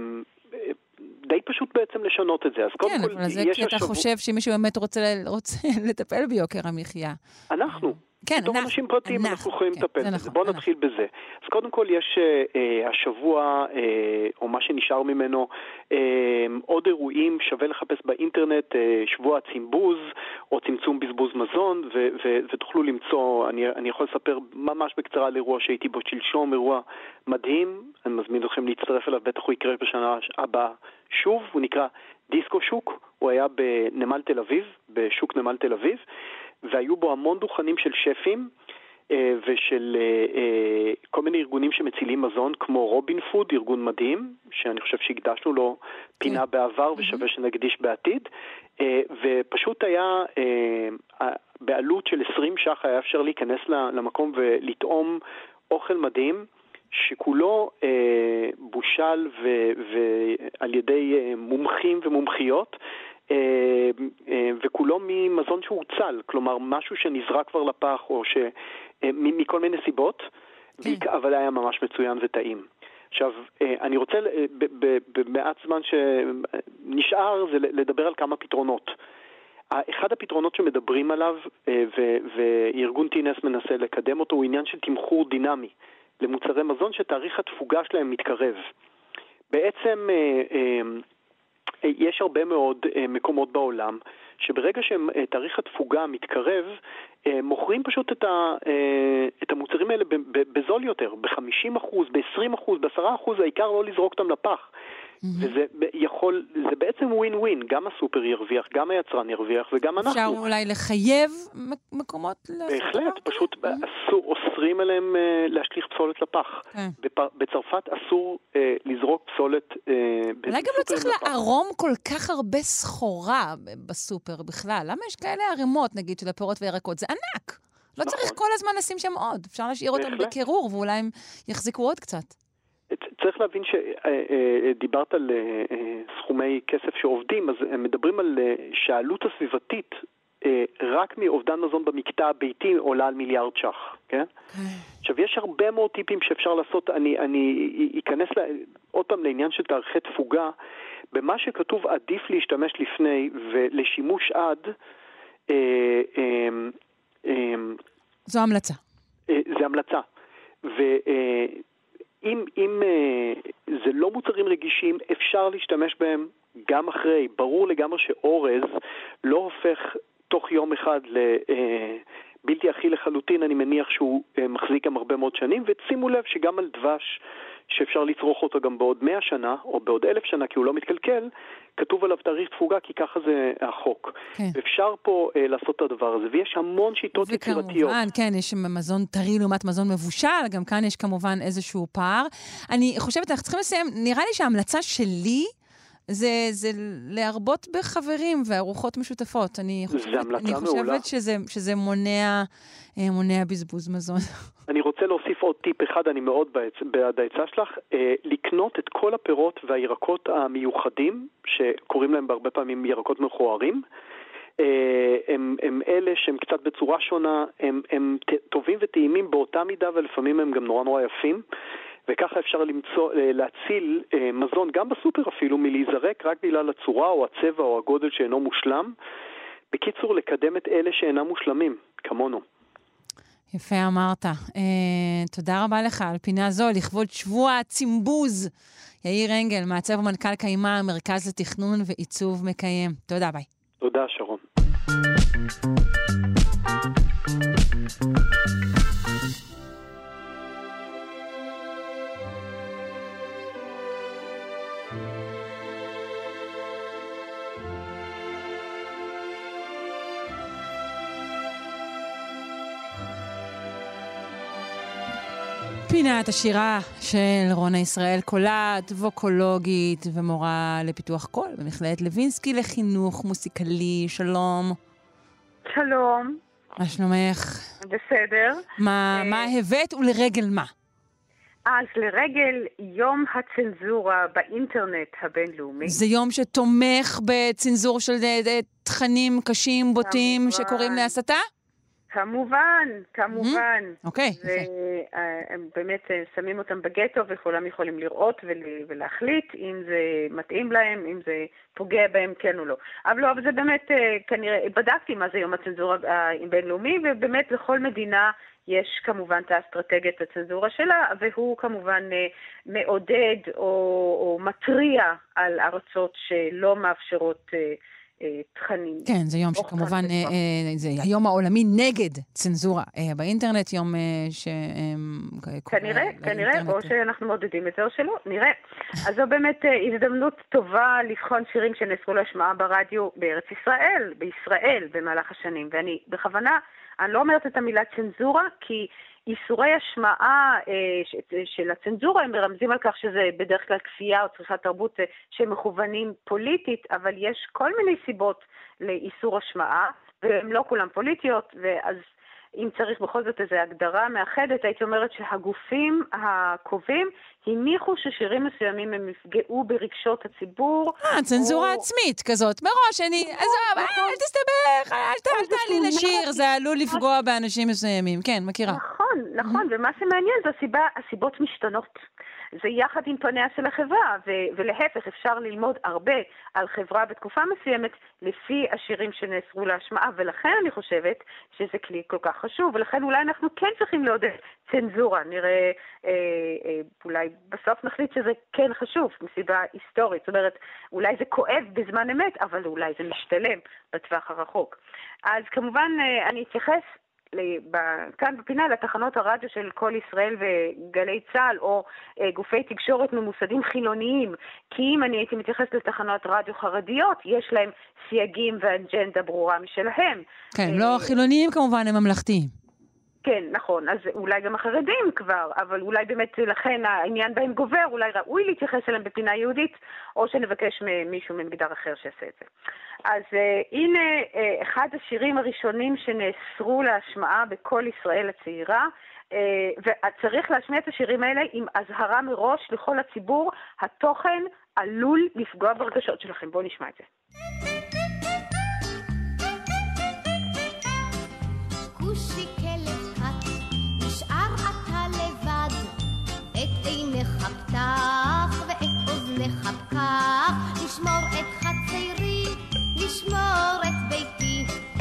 די פשוט בעצם לשנות את זה. אז קודם כן, כל, אבל זה כי אתה השבוע... חושב שמישהו באמת רוצה, רוצה לטפל ביוקר המחיה. אנחנו. כן, בתור אנחנו. אנשים פרטיים אנחנו, אנחנו יכולים כן, לטפל בזה. נכון, בואו נתחיל בזה. אז קודם כל יש אה, אה, השבוע, אה, או מה שנשאר ממנו, אה, עוד אירועים, שווה לחפש באינטרנט, אה, שבוע הצימבוז, או צמצום בזבוז מזון, ו- ו- ותוכלו למצוא, אני, אני יכול לספר ממש בקצרה על אירוע שהייתי בו שלשום, אירוע מדהים, אני מזמין אתכם להצטרף אליו, בטח הוא יקרה בשנה הבאה שוב, הוא נקרא דיסקו שוק, הוא היה בנמל תל אביב, בשוק נמל תל אביב. והיו בו המון דוכנים של שפים אה, ושל אה, אה, כל מיני ארגונים שמצילים מזון, כמו רובין פוד, ארגון מדהים, שאני חושב שהקדשנו לו פינה כן. בעבר ושווה שנקדיש בעתיד, ופשוט היה, בעלות של 20 ש"ח היה אפשר להיכנס למקום ולטעום אוכל מדהים. שכולו אה, בושל ועל ידי מומחים ומומחיות, אה, אה, וכולו ממזון שהוצל, כלומר משהו שנזרק כבר לפח או ש... אה, מכל מיני סיבות, כן. אבל היה ממש מצוין וטעים. עכשיו, אני רוצה במעט זמן שנשאר זה לדבר על כמה פתרונות. אחד הפתרונות שמדברים עליו, וארגון טינס מנסה לקדם אותו, הוא עניין של תמחור דינמי למוצרי מזון שתאריך התפוגה שלהם מתקרב. בעצם יש הרבה מאוד אה, מקומות בעולם שברגע שתאריך התפוגה מתקרב, אה, מוכרים פשוט את, ה, אה, את המוצרים האלה בזול יותר, ב-50%, ב-20%, ב-10%, העיקר לא לזרוק אותם לפח. וזה יכול, זה בעצם ווין ווין, גם הסופר ירוויח, גם היצרן ירוויח וגם אנחנו. אפשר אולי לחייב מקומות בהחלט, פשוט. אסור, אוסרים עליהם uh, להשליך פסולת לפח. כן. בצרפת אסור uh, לזרוק פסולת uh, אולי גם לא צריך לערום כל כך הרבה סחורה בסופר בכלל. למה יש כאלה ערימות, נגיד, של הפירות והירקות? זה ענק. לא נכון. צריך כל הזמן לשים שם עוד. אפשר להשאיר אותם בקירור, ואולי הם יחזיקו עוד קצת. צריך להבין שדיברת על אה, סכומי כסף שעובדים, אז הם מדברים על שהעלות הסביבתית אה, רק מאובדן מזון במקטע הביתי עולה על מיליארד ש"ח, כן? עכשיו, יש הרבה מאוד טיפים שאפשר לעשות, אני, אני אכנס לה, עוד פעם לעניין של תאריכי תפוגה. במה שכתוב עדיף להשתמש לפני ולשימוש עד, אה, אה, אה, זו המלצה. אה, זה המלצה. ואם אם, אה, זה לא מוצרים רגישים, אפשר להשתמש בהם גם אחרי. ברור לגמרי שאורז לא הופך תוך יום אחד לבלתי אה, אכיל לחלוטין, אני מניח שהוא אה, מחזיק גם הרבה מאוד שנים, ושימו לב שגם על דבש, שאפשר לצרוך אותו גם בעוד מאה שנה, או בעוד אלף שנה, כי הוא לא מתקלקל, כתוב עליו תאריך תפוגה, כי ככה זה החוק. כן. אפשר פה אה, לעשות את הדבר הזה, ויש המון שיטות וכמובן, יצירתיות. וכמובן, כן, יש מזון טרי לעומת מזון מבושל, גם כאן יש כמובן איזשהו פער. אני חושבת, אנחנו צריכים לסיים, נראה לי שההמלצה שלי... זה, זה להרבות בחברים וארוחות משותפות. אני חושבת, אני חושבת מעולה. שזה, שזה מונע, אה, מונע בזבוז מזון. אני רוצה להוסיף עוד טיפ אחד, אני מאוד בעד העצה שלך, אה, לקנות את כל הפירות והירקות המיוחדים, שקוראים להם בהרבה פעמים ירקות מכוערים. אה, הם, הם אלה שהם קצת בצורה שונה, הם, הם טובים וטעימים באותה מידה ולפעמים הם גם נורא נורא יפים. וככה אפשר למצוא, אה, להציל אה, מזון, גם בסופר אפילו, מלהיזרק רק בגלל הצורה או הצבע או הגודל שאינו מושלם. בקיצור, לקדם את אלה שאינם מושלמים, כמונו. יפה אמרת. אה, תודה רבה לך על פינה זו, לכבוד שבוע הצימבוז. יאיר אנגל, מעצב ומנכ"ל קיימה, מרכז לתכנון ועיצוב מקיים. תודה, ביי. תודה, שרון. פינת השירה של רונה ישראל, קולת, ווקולוגית ומורה לפיתוח קול במכללת לוינסקי לחינוך מוסיקלי. שלום. שלום. מה שלומך? בסדר. מה, מה הבאת ולרגל מה? אז לרגל יום הצנזורה באינטרנט הבינלאומי. זה יום שתומך בצנזור של תכנים קשים, בוטים, שקוראים להסתה? כמובן, כמובן. אוקיי, יפה. והם באמת אה, שמים אותם בגטו וכולם יכולים לראות ולהחליט אם זה מתאים להם, אם זה פוגע בהם, כן או לא. אבל לא, אבל זה באמת, אה, כנראה, בדקתי מה זה יום הצנזורה הבינלאומי, ובאמת לכל מדינה יש כמובן את האסטרטגיית הצנזורה שלה, והוא כמובן אה, מעודד או, או מתריע על ארצות שלא מאפשרות תכנים. כן, זה יום שכמובן, אה, אה, זה היום העולמי נגד צנזורה אה, באינטרנט, יום ש... כנראה, כנראה, או שאנחנו מעודדים את זה או שלא, נראה. אז זו באמת הזדמנות טובה לבחון שירים שנאסרו להשמעה ברדיו בארץ ישראל, בישראל, במהלך השנים. ואני בכוונה, אני לא אומרת את המילה צנזורה, כי איסורי השמעה אה, של הצנזורה הם מרמזים על כך שזה בדרך כלל כפייה או צריכת תרבות אה, שמכוונים פוליטית, אבל יש כל מיני סיבות לאיסור השמעה, והן לא כולן פוליטיות, ואז אם צריך בכל זאת איזו הגדרה מאחדת, הייתי אומרת שהגופים הקובעים הניחו ששירים מסוימים הם יפגעו ברגשות הציבור. אה, צנזורה או... עצמית כזאת. מראש, אני... נכון, עזוב, נכון. אל תסתבך, אל תעלי לשיר, זה עלול לפגוע באנשים מסוימים. כן, מכירה. נכון, נכון, ומה שמעניין זה הסיבה, הסיבות משתנות. זה יחד עם פניה של החברה, ו- ולהפך, אפשר ללמוד הרבה על חברה בתקופה מסוימת לפי השירים שנאסרו להשמעה, ולכן אני חושבת שזה כלי כל כך חשוב, ולכן אולי אנחנו כן צריכים לעודד צנזורה, נראה, אה, אה, אולי בסוף נחליט שזה כן חשוב, מסיבה היסטורית, זאת אומרת, אולי זה כואב בזמן אמת, אבל אולי זה משתלם בטווח הרחוק. אז כמובן, אה, אני אתייחס כאן בפינה לתחנות הרדיו של כל ישראל וגלי צה"ל, או אה, גופי תקשורת ממוסדים חילוניים, כי אם אני הייתי מתייחסת לתחנות רדיו חרדיות, יש להם סייגים ואג'נדה ברורה משלהם. כן, לא חילוניים כמובן, הם ממלכתיים. כן, נכון. אז אולי גם החרדים כבר, אבל אולי באמת לכן העניין בהם גובר, אולי ראוי להתייחס אליהם בפינה יהודית, או שנבקש ממישהו ממגדר אחר שיעשה את זה. אז uh, הנה uh, אחד השירים הראשונים שנאסרו להשמעה בכל ישראל הצעירה, uh, וצריך להשמיע את השירים האלה עם אזהרה מראש לכל הציבור, התוכן עלול לפגוע ברגשות שלכם. בואו נשמע את זה.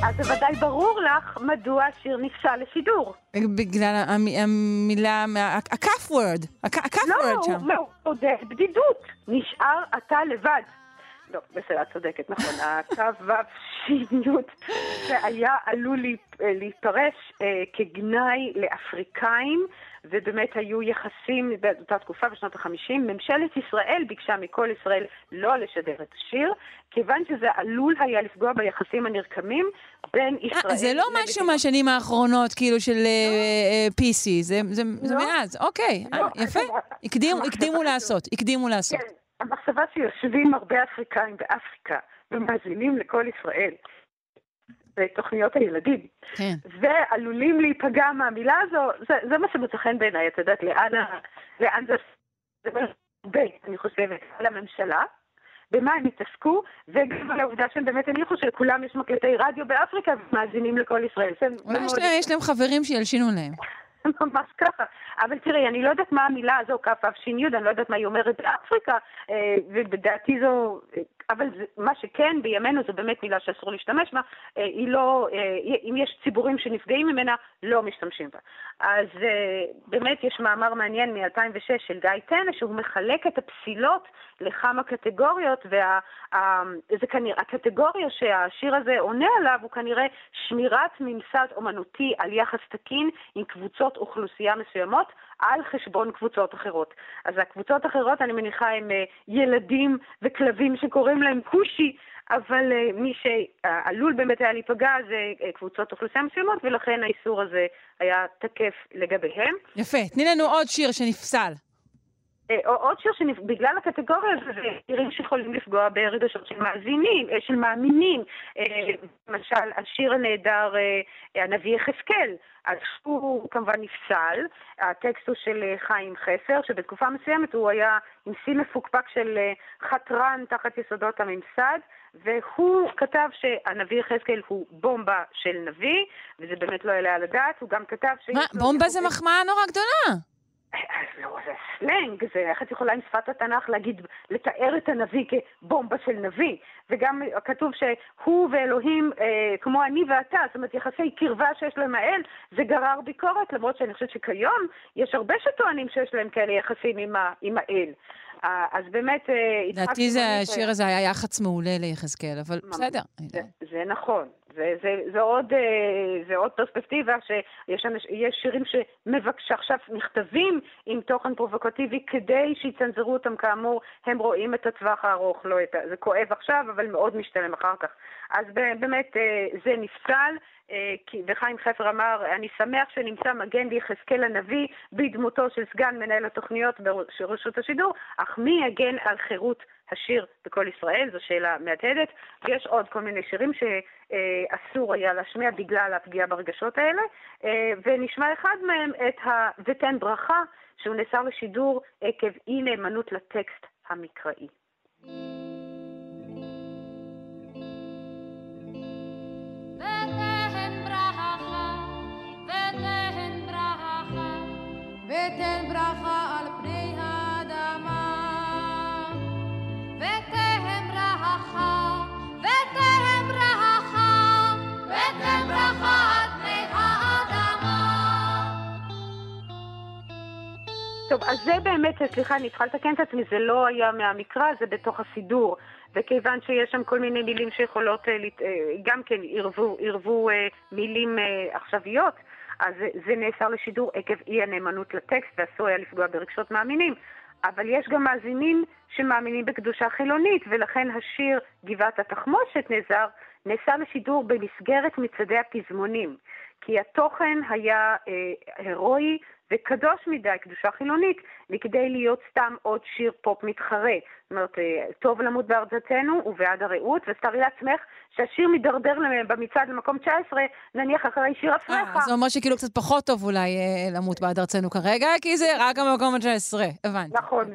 אז בוודאי ברור לך מדוע השיר נפסל לשידור. בגלל המ- המילה, הכף וורד, הכף לא, וורד שם. הוא מעודד בדידות. נשאר אתה לבד. לא, בסדר, את צודקת, נכון. הקו שיניות, זה היה עלול להתפרש אה, כגנאי לאפריקאים, ובאמת היו יחסים באותה תקופה, בשנות ה-50. ממשלת ישראל ביקשה מכל ישראל לא לשדר את השיר, כיוון שזה עלול היה לפגוע ביחסים הנרקמים בין ישראל... אה, זה לא משהו מהשנים האחרונות, כאילו, של אה, PC, זה זה- זה לא. מאז, אוקיי, לא, אה, יפה. הקדימו- לעשות, הקדימו לעשות. כן, המחשבה שיושבים הרבה אפריקאים באפריקה ומאזינים לכל ישראל בתוכניות הילדים, כן. ועלולים להיפגע מהמילה הזו, זה, זה מה שמוצא חן בעיניי, את יודעת, לאן, לאן זה... זה הרבה, אני חושבת, על הממשלה. במה הם התעסקו, וגם על העובדה שהם באמת הניחו שלכולם יש מקלטי רדיו באפריקה ומאזינים לכל ישראל. יש יש להם חברים שילשינו להם. ממש ככה. אבל תראי, אני לא יודעת מה המילה הזו, כ"ו ש"י, אני לא יודעת מה היא אומרת באפריקה, אה, ובדעתי זו... אבל זה, מה שכן, בימינו זו באמת מילה שאסור להשתמש בה, אה, היא לא... אה, אם יש ציבורים שנפגעים ממנה, לא משתמשים בה. אז באמת יש מאמר מעניין מ-2006 של גיא טנא, שהוא מחלק את הפסילות לכמה קטגוריות, וזה כנראה, הקטגוריה שהשיר הזה עונה עליו הוא כנראה שמירת ממסד אומנותי על יחס תקין עם קבוצות אוכלוסייה מסוימות על חשבון קבוצות אחרות. אז הקבוצות האחרות, אני מניחה, הם אה, ילדים וכלבים שקוראים להם כושי, אבל אה, מי שעלול באמת היה להיפגע זה אה, קבוצות אוכלוסייה מסוימות, ולכן האיסור הזה היה תקף לגביהם. יפה, תני לנו עוד שיר שנפסל. אה, או- עוד שיר שבגלל הקטגוריה הזו זה שירים שיכולים לפגוע ברגשות של מאזינים, אה, של מאמינים. אה, למשל, השיר הנהדר, הנביא יחזקאל, אז הוא כמובן נפסל. הטקסט הוא של חיים חפר, שבתקופה מסוימת הוא היה עם שיא מפוקפק של חתרן תחת יסודות הממסד. והוא כתב שהנביא יחזקאל הוא בומבה של נביא, וזה באמת לא יעלה על הדעת, הוא גם כתב שיש מה, בומבה זה מחמאה נורא גדולה. אז לא, זה סלנג, זה איך את יכולה עם שפת התנ"ך להגיד, לתאר את הנביא כבומבה של נביא. וגם כתוב שהוא ואלוהים, אה, כמו אני ואתה, זאת אומרת יחסי קרבה שיש להם האל, זה גרר ביקורת, למרות שאני חושבת שכיום יש הרבה שטוענים שיש להם כאלה יחסים עם, ה, עם האל. אה, אז באמת... אה, לדעתי השיר הזה היה יח"צ מעולה ליחזקאל, אבל ממש. בסדר. זה, זה נכון. זה, זה, זה, עוד, אה, זה עוד פרספקטיבה שיש אנש, שירים שמבקש, שעכשיו נכתבים עם תוכן פרובוקטיבי כדי שיצנזרו אותם כאמור, הם רואים את הטווח הארוך, לא את ה... זה כואב עכשיו, אבל מאוד משתלם אחר כך. אז באמת אה, זה נפסל, אה, וחיים חפר אמר, אני שמח שנמצא מגן ליחזקאל הנביא בדמותו של סגן מנהל התוכניות ברשות השידור, אך מי יגן על חירות השיר בכל ישראל? זו שאלה מהדהדת. ויש עוד כל מיני שירים שאסור היה להשמיע בגלל הפגיעה ברגשות האלה, אה, ונשמע אחד מהם את ה... ותן ברכה, שהוא נאסר לשידור עקב אי נאמנות לטקסט המקראי. ותן ברכה, טוב, אז זה באמת, סליחה, אני צריכה לתקן את עצמי, זה לא היה מהמקרא, זה בתוך הסידור. וכיוון שיש שם כל מיני מילים שיכולות, אה, אה, גם כן ערבו אה, מילים עכשוויות, אז זה נאסר לשידור עקב אי הנאמנות לטקסט, ואסור היה לפגוע ברגשות מאמינים. אבל יש גם מאזינים שמאמינים בקדושה חילונית, ולכן השיר גבעת התחמושת נאסר, נאסר לשידור במסגרת מצעדי הפזמונים. כי התוכן היה אה, הירואי וקדוש מדי, קדושה חילונית, מכדי להיות סתם עוד שיר פופ מתחרה. זאת אומרת, אה, טוב למות בארצתנו ובעד הרעות, ותארי לעצמך שהשיר מידרדר במצעד למקום 19, נניח אחרי שיר אה, אפריך. זה אומר שכאילו קצת פחות טוב אולי אה, למות בעד ארצנו כרגע, כי זה רק המקום ה-19. הבנתי. נכון,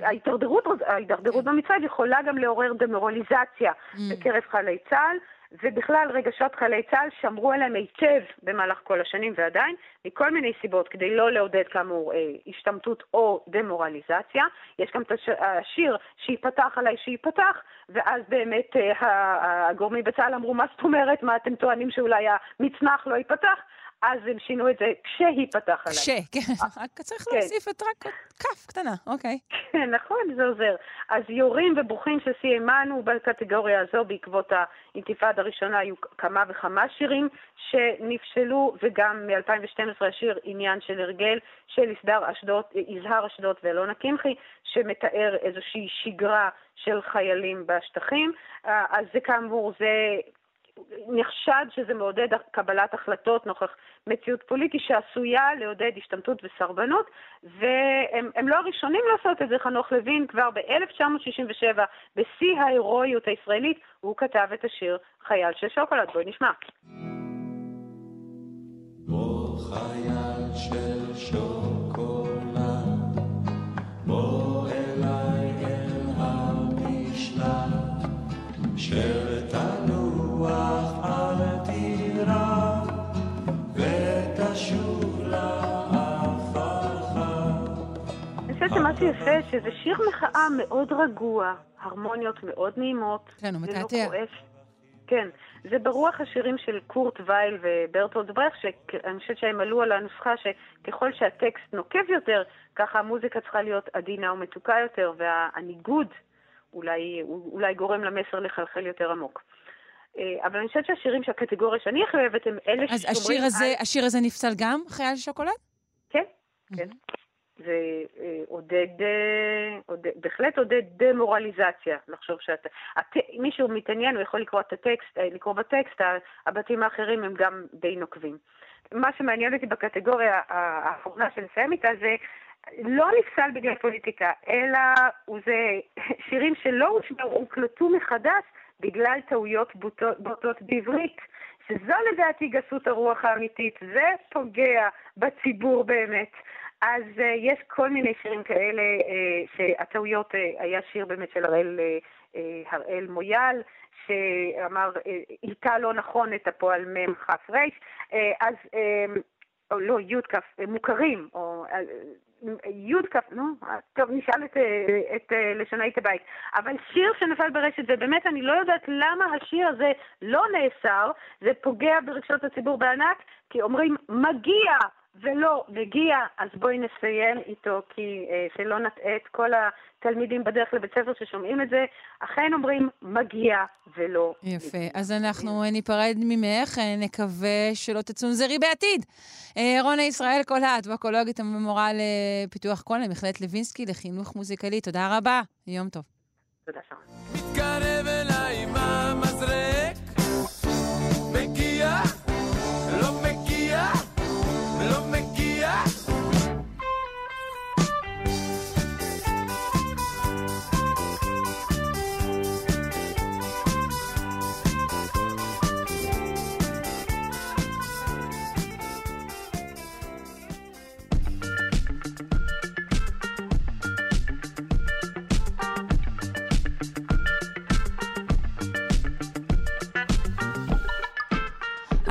וההידרדרות ההידרדרות במצעד יכולה גם לעורר דמורליזציה Mm. בקרב חיילי צה"ל, ובכלל רגשות חיילי צה"ל שמרו עליהם היטב במהלך כל השנים ועדיין, מכל מיני סיבות, כדי לא לעודד כאמור אה, השתמטות או דמורליזציה. יש גם את הש- השיר שייפתח עליי שייפתח, ואז באמת אה, הגורמים בצה"ל אמרו, מה זאת אומרת, מה אתם טוענים שאולי המצנח לא ייפתח? אז הם שינו את זה כשייפתח עליי. כש, כן, רק צריך כן. להוסיף את רק כף קטנה, אוקיי. כן, נכון, זה עוזר. אז יורים וברוכים שסיימנו בקטגוריה הזו בעקבות האינתיפאדה הראשונה היו כמה וכמה שירים שנפסלו, וגם מ-2012 השיר עניין של הרגל של יזהר אשדוד, יזהר אשדוד ואלונה קמחי, שמתאר איזושהי שגרה של חיילים בשטחים. אה, אז זה כאמור, זה נחשד שזה מעודד קבלת החלטות נוכח מציאות פוליטית שעשויה לעודד השתמטות וסרבנות, והם הם לא הראשונים לעשות את זה. חנוך לוין כבר ב-1967, בשיא ההירואיות הישראלית, הוא כתב את השיר חייל של שוקולד. בואי נשמע. בוא חייל של שוקולד, שמה שיפה, שזה שיר מחאה מאוד רגוע, הרמוניות מאוד נעימות. כן, הוא לא. כועס. כן, זה ברוח השירים של קורט וייל וברטולד ברכט, שאני חושבת שהם עלו על הנוסחה שככל שהטקסט נוקב יותר, ככה המוזיקה צריכה להיות עדינה ומתוקה יותר, והניגוד אולי, אולי גורם למסר לחלחל יותר עמוק. אה, אבל אני חושבת שהשירים שהקטגוריה שאני הכי אוהבת הם אלה אז השיר הזה, השיר הזה נפסל גם, חייל שוקולד? כן, כן. זה אה, עודד, אה, עודד, בהחלט עודד דמורליזציה, לחשוב שאתה... הט... מישהו מתעניין, הוא יכול לקרוא את הטקסט, אה, לקרוא בטקסט, הבתים האחרים הם גם די נוקבים. מה שמעניין אותי בקטגוריה האחרונה שנסיים איתה זה לא נפסל בגלל פוליטיקה, אלא זה שירים שלא הושמעו, הוקלטו מחדש בגלל טעויות בוטות, בוטות בעברית. שזו לדעתי גסות הרוח האמיתית, זה פוגע בציבור באמת. אז uh, יש כל מיני שירים כאלה, uh, שהטעויות, uh, היה שיר באמת של הראל, uh, הראל מויאל, שאמר, היטה לא נכון את הפועל מ' כ' ר', אז, או לא, י' כ', מוכרים, או י' כ', נו, טוב, נשאל את, את לשונאית הבית. אבל שיר שנפל ברשת, ובאמת אני לא יודעת למה השיר הזה לא נאסר, זה פוגע ברגשות הציבור בענק, כי אומרים, מגיע! ולא מגיע, אז בואי נסיים איתו, כי אה, שלא נטעה את כל התלמידים בדרך לבית ספר ששומעים את זה, אכן אומרים מגיע ולא יפה. אז אנחנו אה, ניפרד ממך, אה, נקווה שלא תצונזרי בעתיד. אה, רונה ישראל קולט, ואקולוגית המורה לפיתוח קול למכללת לוינסקי לחינוך מוזיקלי. תודה רבה, יום טוב. תודה שרון.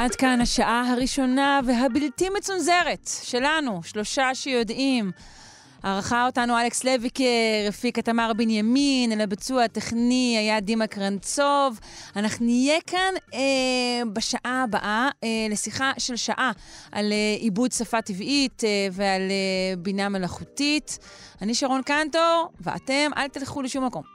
עד כאן השעה הראשונה והבלתי מצונזרת שלנו, שלושה שיודעים. ערכה אותנו אלכס לויקר, הפיקה תמר בנימין, אל הביצוע הטכני היה דימה קרנצוב. אנחנו נהיה כאן אה, בשעה הבאה אה, לשיחה של שעה על אה, עיבוד שפה טבעית אה, ועל אה, בינה מלאכותית. אני שרון קנטור, ואתם אל תלכו לשום מקום.